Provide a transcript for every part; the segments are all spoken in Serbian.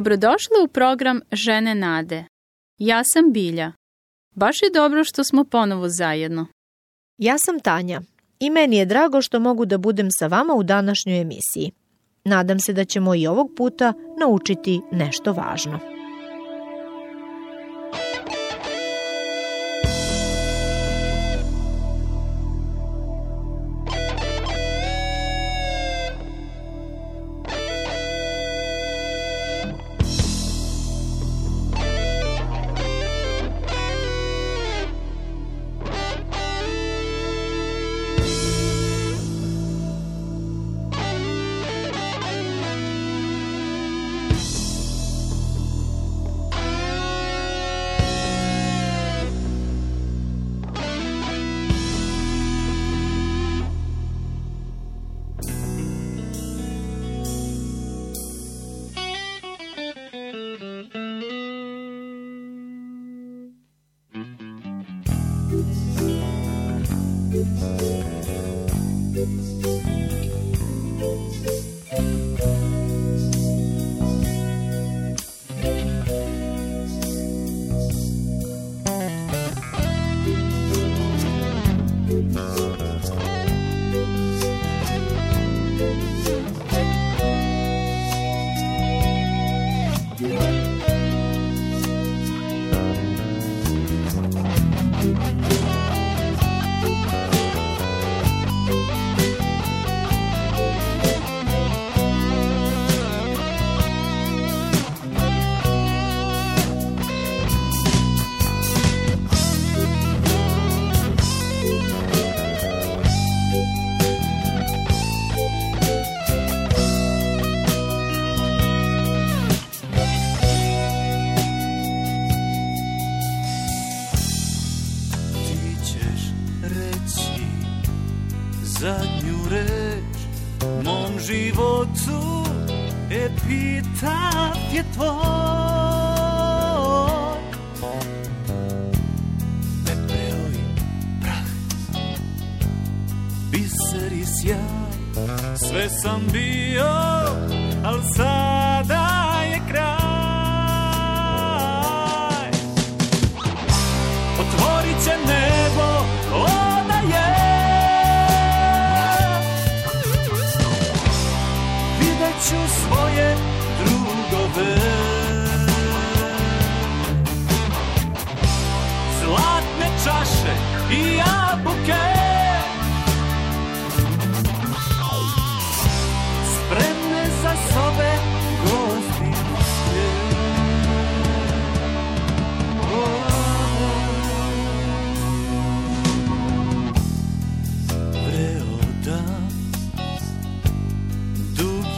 Dobrodošla u program Žene Nade. Ja sam Bilja. Baš je dobro što smo ponovo zajedno. Ja sam Tanja i meni je drago što mogu da budem sa vama u današnjoj emisiji. Nadam se da ćemo i ovog puta naučiti nešto važno. citat je tvoj. Pepeo i prah Biser i sjaj Sve sam bio Al sada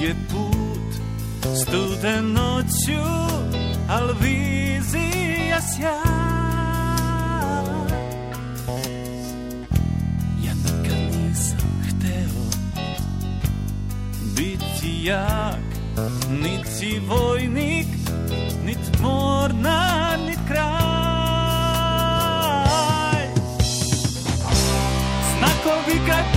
je put studen noću, al vizija sja. Ja nikad nisam hteo biti jak, niti vojnik, nit mornar, nit kraj. Znakovi kaj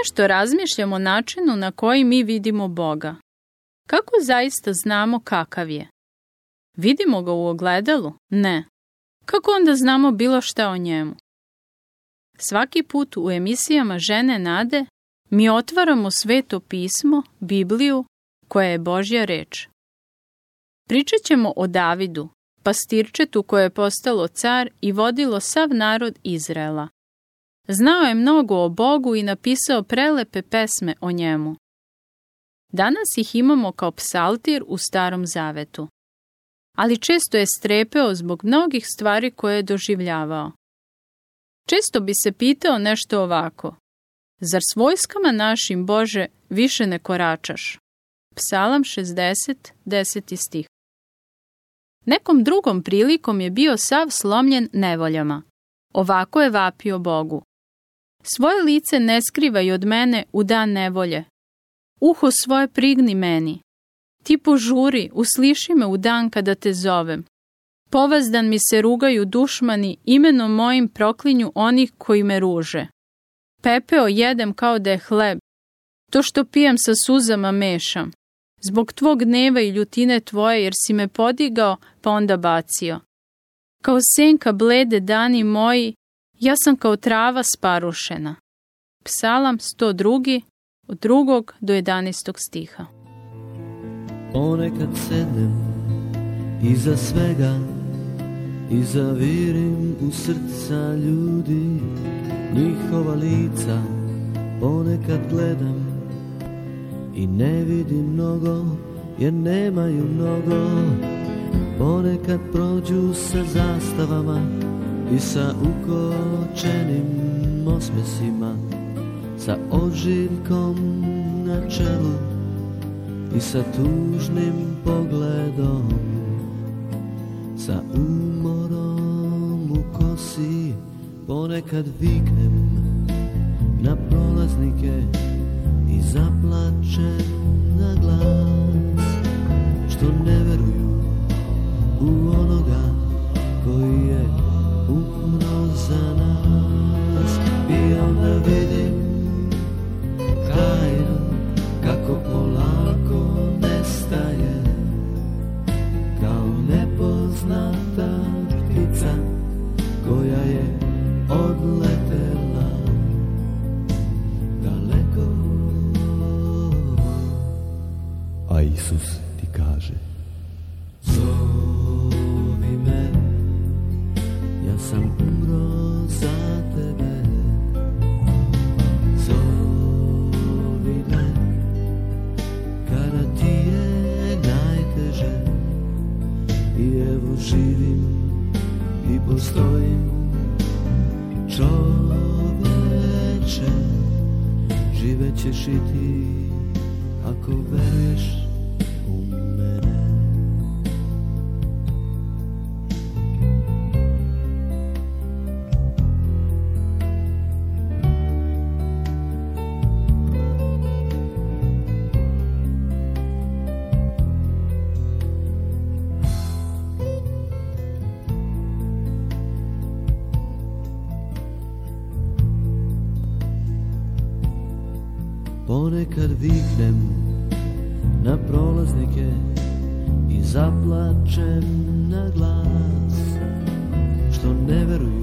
nešto razmišljam o načinu na koji mi vidimo Boga. Kako zaista znamo kakav je? Vidimo ga u ogledalu? Ne. Kako onda znamo bilo šta o njemu? Svaki put u emisijama Žene nade mi otvaramo sveto pismo, Bibliju, koja je Božja reč. Pričat ćemo o Davidu, pastirčetu koje je postalo car i vodilo sav narod Izraela. Znao je mnogo o Bogu i napisao prelepe pesme o njemu. Danas ih imamo kao psaltir u Starom Zavetu. Ali često je strepeo zbog mnogih stvari koje je doživljavao. Često bi se pitao nešto ovako. Zar s vojskama našim, Bože, više ne koračaš? Psalam 60, 10. stih. Nekom drugom prilikom je bio sav slomljen nevoljama. Ovako je vapio Bogu. Svoje lice ne skrivaj od mene u dan nevolje. Uho svoje prigni meni. Ti požuri, usliši me u dan kada te zovem. Povazdan mi se rugaju dušmani, imenom mojim proklinju onih koji me ruže. Pepeo jedem kao da je hleb. To što pijem sa suzama mešam. Zbog tvog gneva i ljutine tvoje, jer si me podigao, pa onda bacio. Kao senka blede dani moji, ja sam kao trava sparušena. Psalam 102. od 2. do 11. stiha. Ponekad sednem iza svega i zavirim u srca ljudi njihova lica ponekad gledam i ne vidim mnogo jer nemaju mnogo ponekad prođu sa zastavama i sa ukočenim osmesima sa ožiljkom na čelu i sa tužnim pogledom sa umorom u kosi ponekad viknem na prolaznike i zaplačem na glas što ne veruju u onoga koji je umro za nas i onda vidim tajno kako polako nestaje kao nepoznata ptica koja je odletela daleko. A Isus ti kaže Ponekad viknem na prolaznike i zaplačem na glas što ne veruju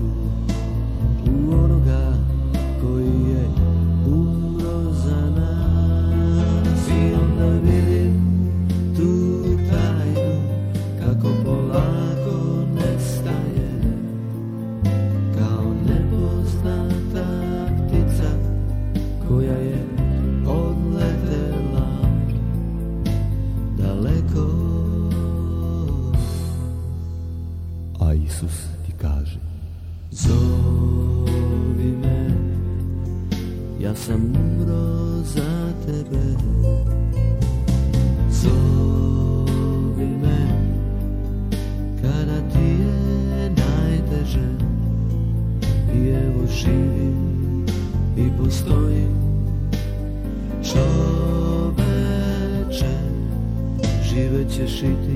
решить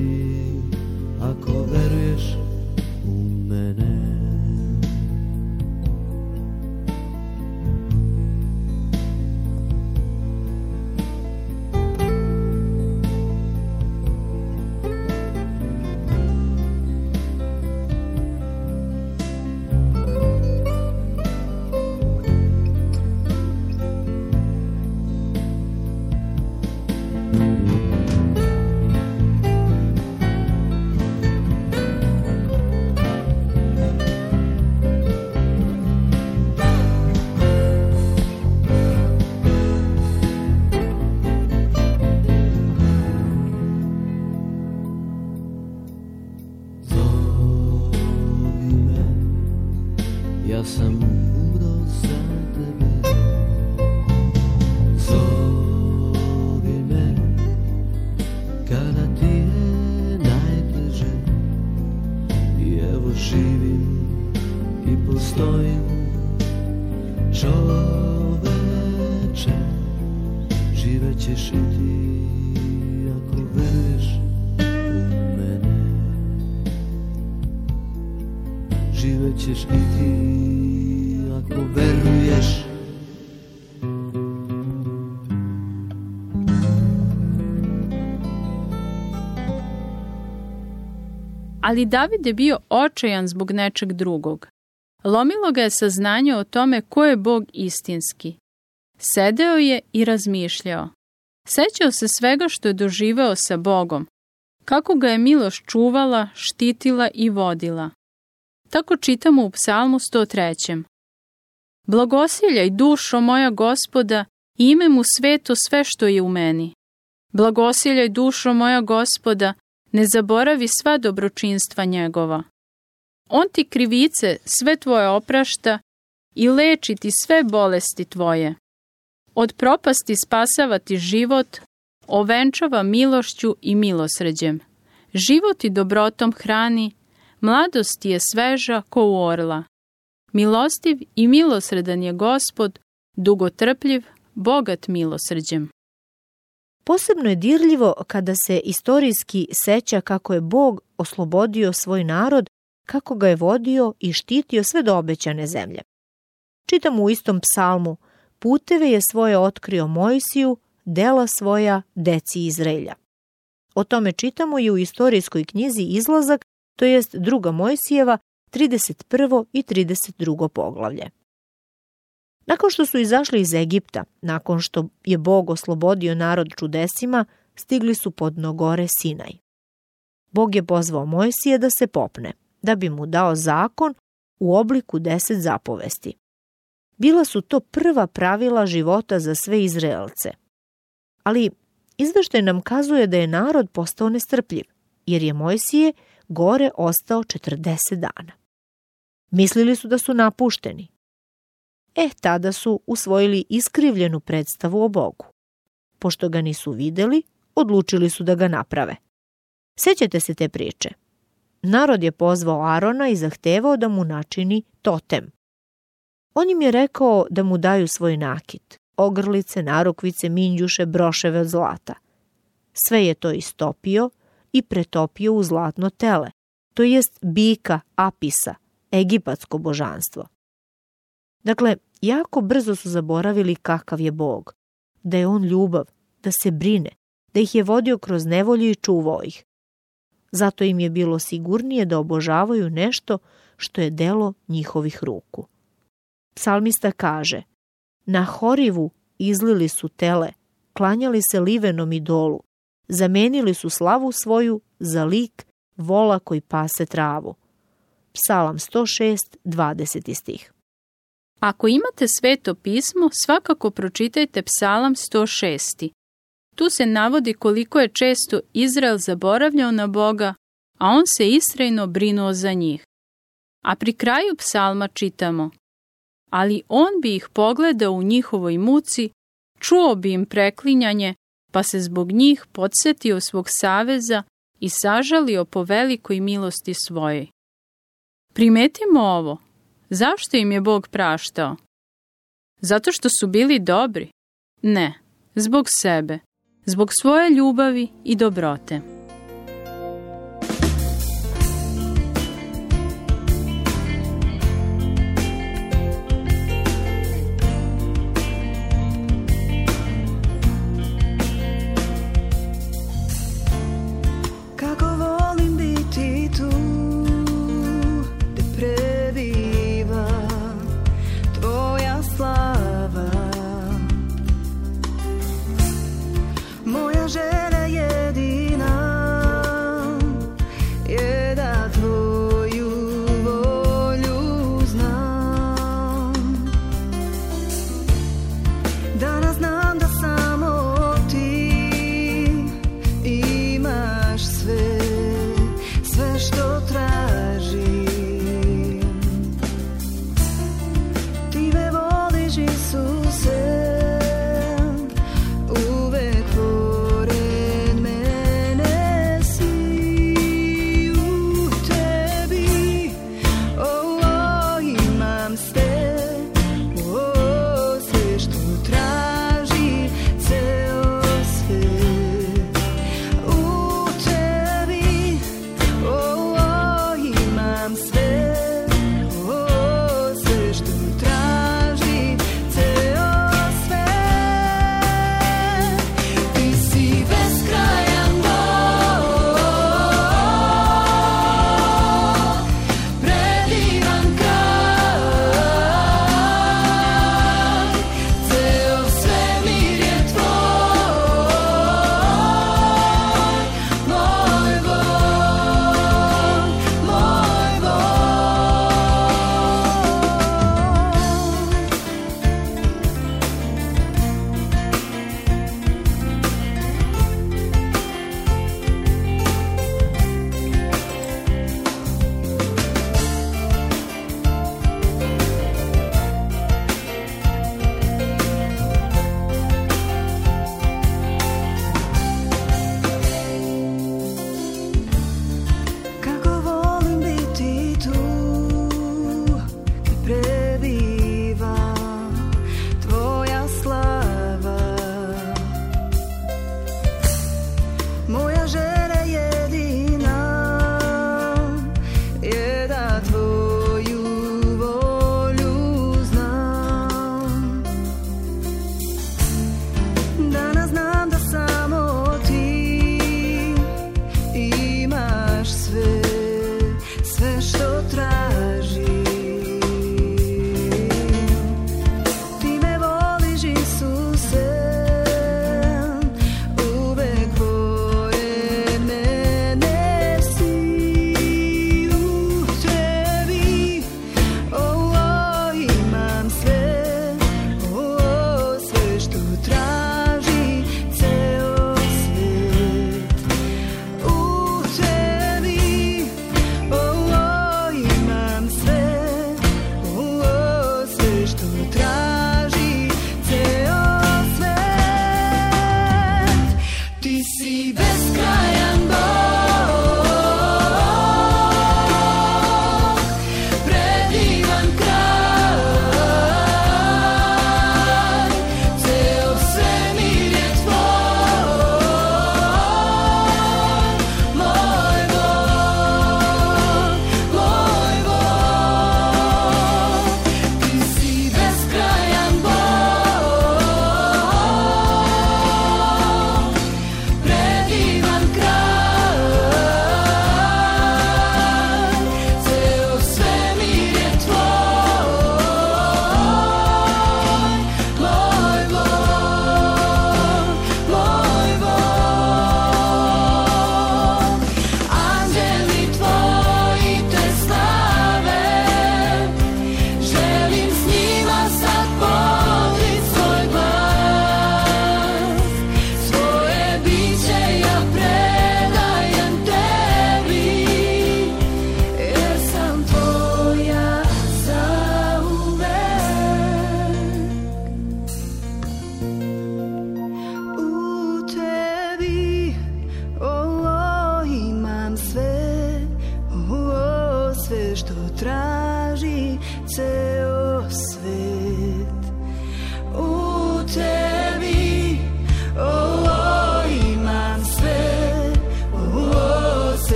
Ja Ali David je bio očajan zbog nečeg drugog. Lomilo ga je saznanje o tome ko je Bog istinski. Sedeo je i razmišljao. Sećao se svega što je doživeo sa Bogom, kako ga je milost čuvala, štitila i vodila. Tako čitamo u psalmu 103. Blagosiljaj dušo moja gospoda ime mu sveto sve što je u meni. Blagosiljaj dušo moja gospoda, ne zaboravi sva dobročinstva njegova. On ti krivice sve tvoje oprašta i leči ti sve bolesti tvoje. Od propasti spasava ti život, ovenčava milošću i milosređem. Život i dobrotom hrani, mladost ti je sveža ko u orla. Milostiv i milosredan je gospod, dugotrpljiv, bogat milosređem. Posebno je dirljivo kada se istorijski seća kako je Bog oslobodio svoj narod, kako ga je vodio i štitio sve do obećane zemlje. Čitamo u istom psalmu, puteve je svoje otkrio Mojsiju, dela svoja deci Izraelja. O tome čitamo i u istorijskoj knjizi Izlazak, to jest druga Mojsijeva, 31. i 32. poglavlje. Nakon što su izašli iz Egipta, nakon što je Bog oslobodio narod čudesima, stigli su pod nogore Sinaj. Bog je pozvao Mojsije da se popne, da bi mu dao zakon u obliku deset zapovesti. Bila su to prva pravila života za sve Izraelce. Ali izveštaj nam kazuje da je narod postao nestrpljiv, jer je Mojsije gore ostao 40 dana. Mislili su da su napušteni. E, tada su usvojili iskrivljenu predstavu o Bogu. Pošto ga nisu videli, odlučili su da ga naprave. Sećate se te priče? Narod je pozvao Arona i zahtevao da mu načini totem. On im je rekao da mu daju svoj nakit, ogrlice, narukvice, minđuše, broševe od zlata. Sve je to istopio i pretopio u zlatno tele, to jest bika Apisa, egipatsko božanstvo. Dakle, jako brzo su zaboravili kakav je Bog, da je on ljubav, da se brine, da ih je vodio kroz nevolju i čuvao ih. Zato im je bilo sigurnije da obožavaju nešto što je delo njihovih ruku. Psalmista kaže, na Horivu izlili su tele, klanjali se livenom idolu, zamenili su slavu svoju za lik vola koji pase travu. Psalam 106, 20 stih. Ako imate sveto pismo, svakako pročitajte Psalam 106. Tu se navodi koliko je često Izrael zaboravljao na Boga, a on se istrajno brinuo za njih. A pri kraju psalma čitamo Ali on bi ih pogledao u njihovoj muci, čuo bi im preklinjanje, pa se zbog njih podsjetio svog saveza i sažalio po velikoj milosti svojoj. Primetimo ovo. Zašto im je Bog praštao? Zato što su bili dobri? Ne, zbog sebe, zbog svoje ljubavi i dobrote.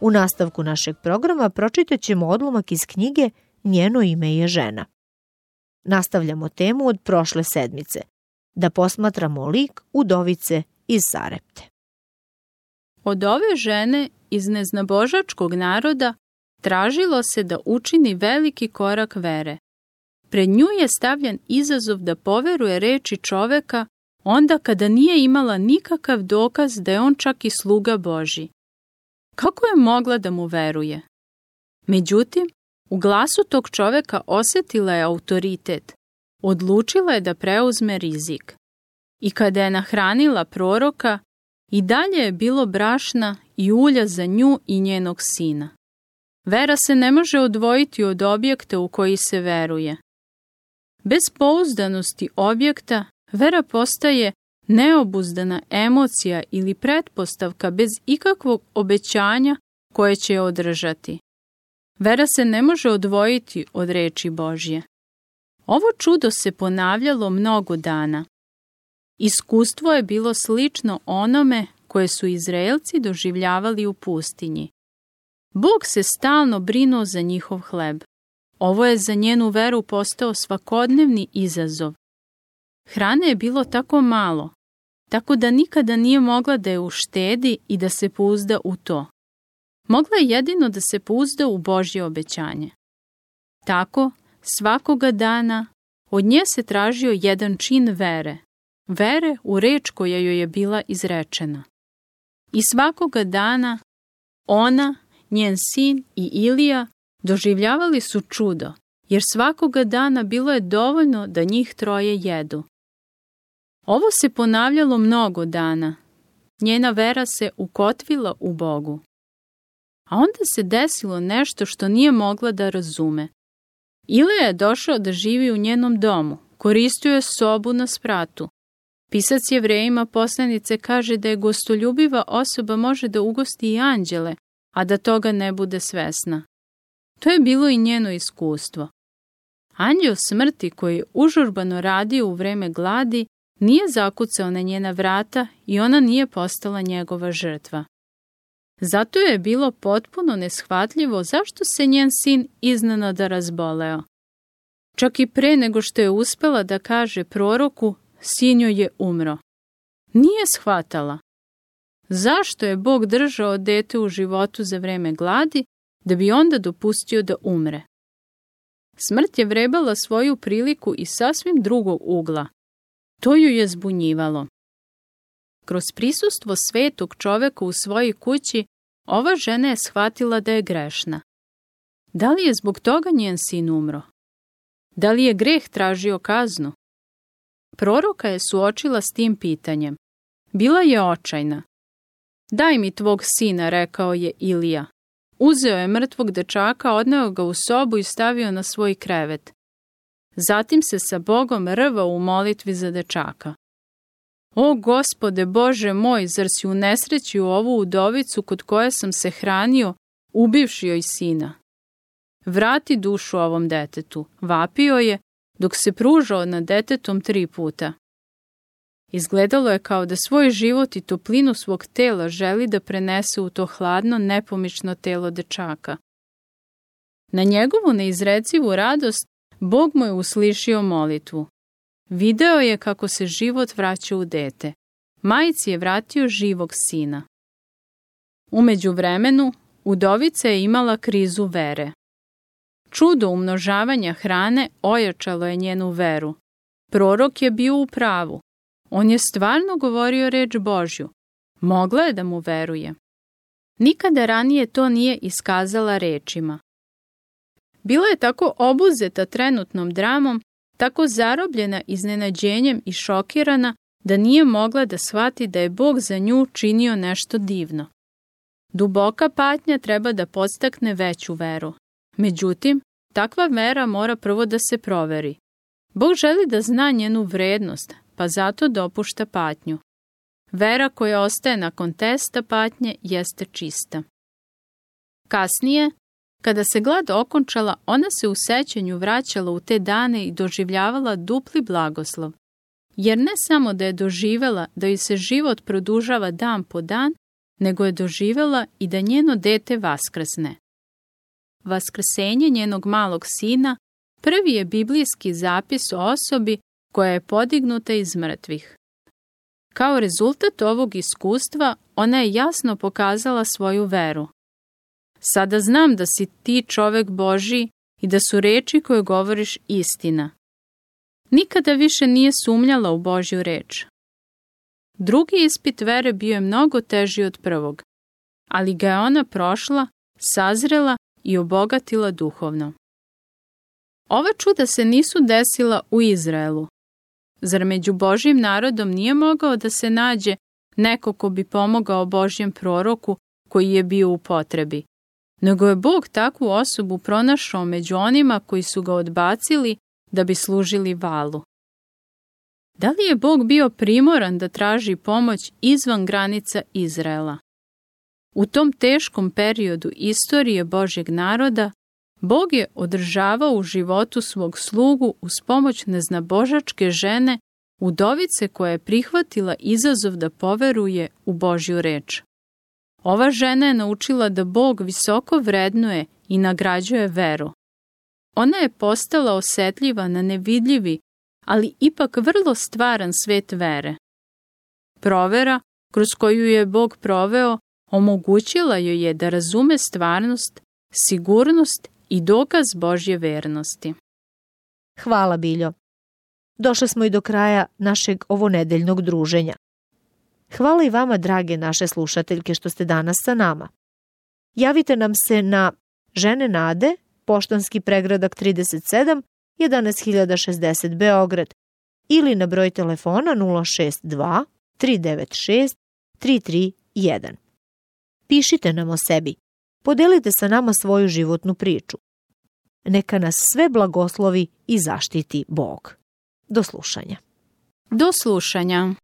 U nastavku našeg programa pročitat ćemo odlomak iz knjige Njeno ime je žena. Nastavljamo temu od prošle sedmice, da posmatramo lik udovice iz Sarepte. Od ove žene iz neznabožačkog naroda tražilo se da učini veliki korak vere. Pred nju je stavljen izazov da poveruje reči čoveka onda kada nije imala nikakav dokaz da je on čak i sluga Boži. Kako je mogla da mu veruje? Međutim, u glasu tog čoveka osetila je autoritet. Odlučila je da preuzme rizik. I kada je nahranila proroka, i dalje je bilo brašna i ulja za nju i njenog sina. Vera se ne može odvojiti od objekta u koji se veruje. Bez pouzdanosti objekta, vera postaje neobuzdana emocija ili pretpostavka bez ikakvog obećanja koje će je održati. Vera se ne može odvojiti od reči Božje. Ovo čudo se ponavljalo mnogo dana. Iskustvo je bilo slično onome koje su Izraelci doživljavali u pustinji. Bog se stalno brinuo za njihov hleb. Ovo je za njenu veru postao svakodnevni izazov. Hrane je bilo tako malo, tako da nikada nije mogla da je uštedi i da se pouzda u to. Mogla je jedino da se pouzda u Božje obećanje. Tako, svakoga dana, od nje se tražio jedan čin vere, vere u reč koja joj je bila izrečena. I svakoga dana ona, njen sin i Ilija doživljavali su čudo, jer svakoga dana bilo je dovoljno da njih troje jedu. Ovo se ponavljalo mnogo dana. Njena vera se ukotvila u Bogu. A onda se desilo nešto što nije mogla da razume. Ilija je došao da živi u njenom domu, koristio je sobu na spratu. Pisac jevrejima poslanice kaže da je gostoljubiva osoba može da ugosti i anđele, a da toga ne bude svesna. To je bilo i njeno iskustvo. Anđel smrti koji je užurbano radio u vreme gladi nije zakucao na njena vrata i ona nije postala njegova žrtva. Zato je bilo potpuno neshvatljivo zašto se njen sin iznenada razboleo. Čak i pre nego što je uspela da kaže proroku, sin joj je umro. Nije shvatala. Zašto je Bog držao dete u životu za vreme gladi, da bi onda dopustio da umre? Smrt je vrebala svoju priliku iz sasvim drugog ugla. To ju je zbunjivalo. Kroz prisustvo svetog čoveka u svojoj kući, ova žena je shvatila da je grešna. Da li je zbog toga njen sin umro? Da li je greh tražio kaznu? Proroka je suočila s tim pitanjem. Bila je očajna. Daj mi tvog sina, rekao je Ilija. Uzeo je mrtvog dečaka, odneo ga u sobu i stavio na svoj krevet. Zatim se sa Bogom rvao u molitvi za dečaka. O gospode Bože moj, zar si u nesreći u ovu udovicu kod koje sam se hranio, ubivši joj sina? Vrati dušu ovom detetu, vapio je, dok se pružao nad detetom tri puta. Izgledalo je kao da svoj život i toplinu svog tela želi da prenese u to hladno, nepomično telo dečaka. Na njegovu neizrecivu radost Bog mu je uslišio molitvu. Video je kako se život vraća u dete. Majici je vratio živog sina. Umeđu vremenu, udovica je imala krizu vere. Čudo umnožavanja hrane ojačalo je njenu veru. Prorok je bio u pravu. On je stvarno govorio reč Božju. Mogla je da mu veruje. Nikada ranije to nije iskazala rečima. Bila je tako obuzeta trenutnom dramom, tako zarobljena iznenađenjem i šokirana da nije mogla da shvati da je Bog za nju činio nešto divno. Duboka patnja treba da podstakne veću veru. Međutim, takva vera mora prvo da se proveri. Bog želi da zna njenu vrednost, pa zato dopušta patnju. Vera koja ostaje nakon testa patnje jeste čista. Kasnije, kada se glad okončala, ona se u sećanju vraćala u te dane i doživljavala dupli blagoslov. Jer ne samo da je doživela da joj se život produžava dan po dan, nego je doživela i da njeno dete vaskrsne. Vaskrsenje njenog malog sina prvi je biblijski zapis o osobi koja je podignuta iz mrtvih. Kao rezultat ovog iskustva, ona je jasno pokazala svoju veru. Sada znam da si ti čovek Boži i da su reči koje govoriš istina. Nikada više nije sumnjala u Božju reč. Drugi ispit vere bio je mnogo teži od prvog, ali ga je ona prošla, sazrela i obogatila duhovno. Ova čuda se nisu desila u Izraelu. Zar među Božjim narodom nije mogao da se nađe neko ko bi pomogao Božjem proroku koji je bio u potrebi? Nego je Bog takvu osobu pronašao među onima koji su ga odbacili da bi služili valu. Da li je Bog bio primoran da traži pomoć izvan granica Izraela? U tom teškom periodu istorije Božjeg naroda, Bog je održavao u životu svog slugu uz pomoć neznabožačke žene, udovice koja je prihvatila izazov da poveruje u Božju reč. Ova žena je naučila da Bog visoko vrednuje i nagrađuje veru. Ona je postala osetljiva na nevidljivi, ali ipak vrlo stvaran svet vere. Provera, kroz koju je Bog proveo, omogućila joj je da razume stvarnost, sigurnost i dokaz Božje vernosti. Hvala Biljo. Došli smo i do kraja našeg ovonedeljnog druženja. Hvala i vama, drage naše slušateljke, što ste danas sa nama. Javite nam se na Žene Nade, poštanski pregradak 37, 11060 Beograd ili na broj telefona 062 396 331. Pišite nam o sebi. Podelite sa nama svoju životnu priču. Neka nas sve blagoslovi i zaštiti Bog. Do slušanja. Do slušanja.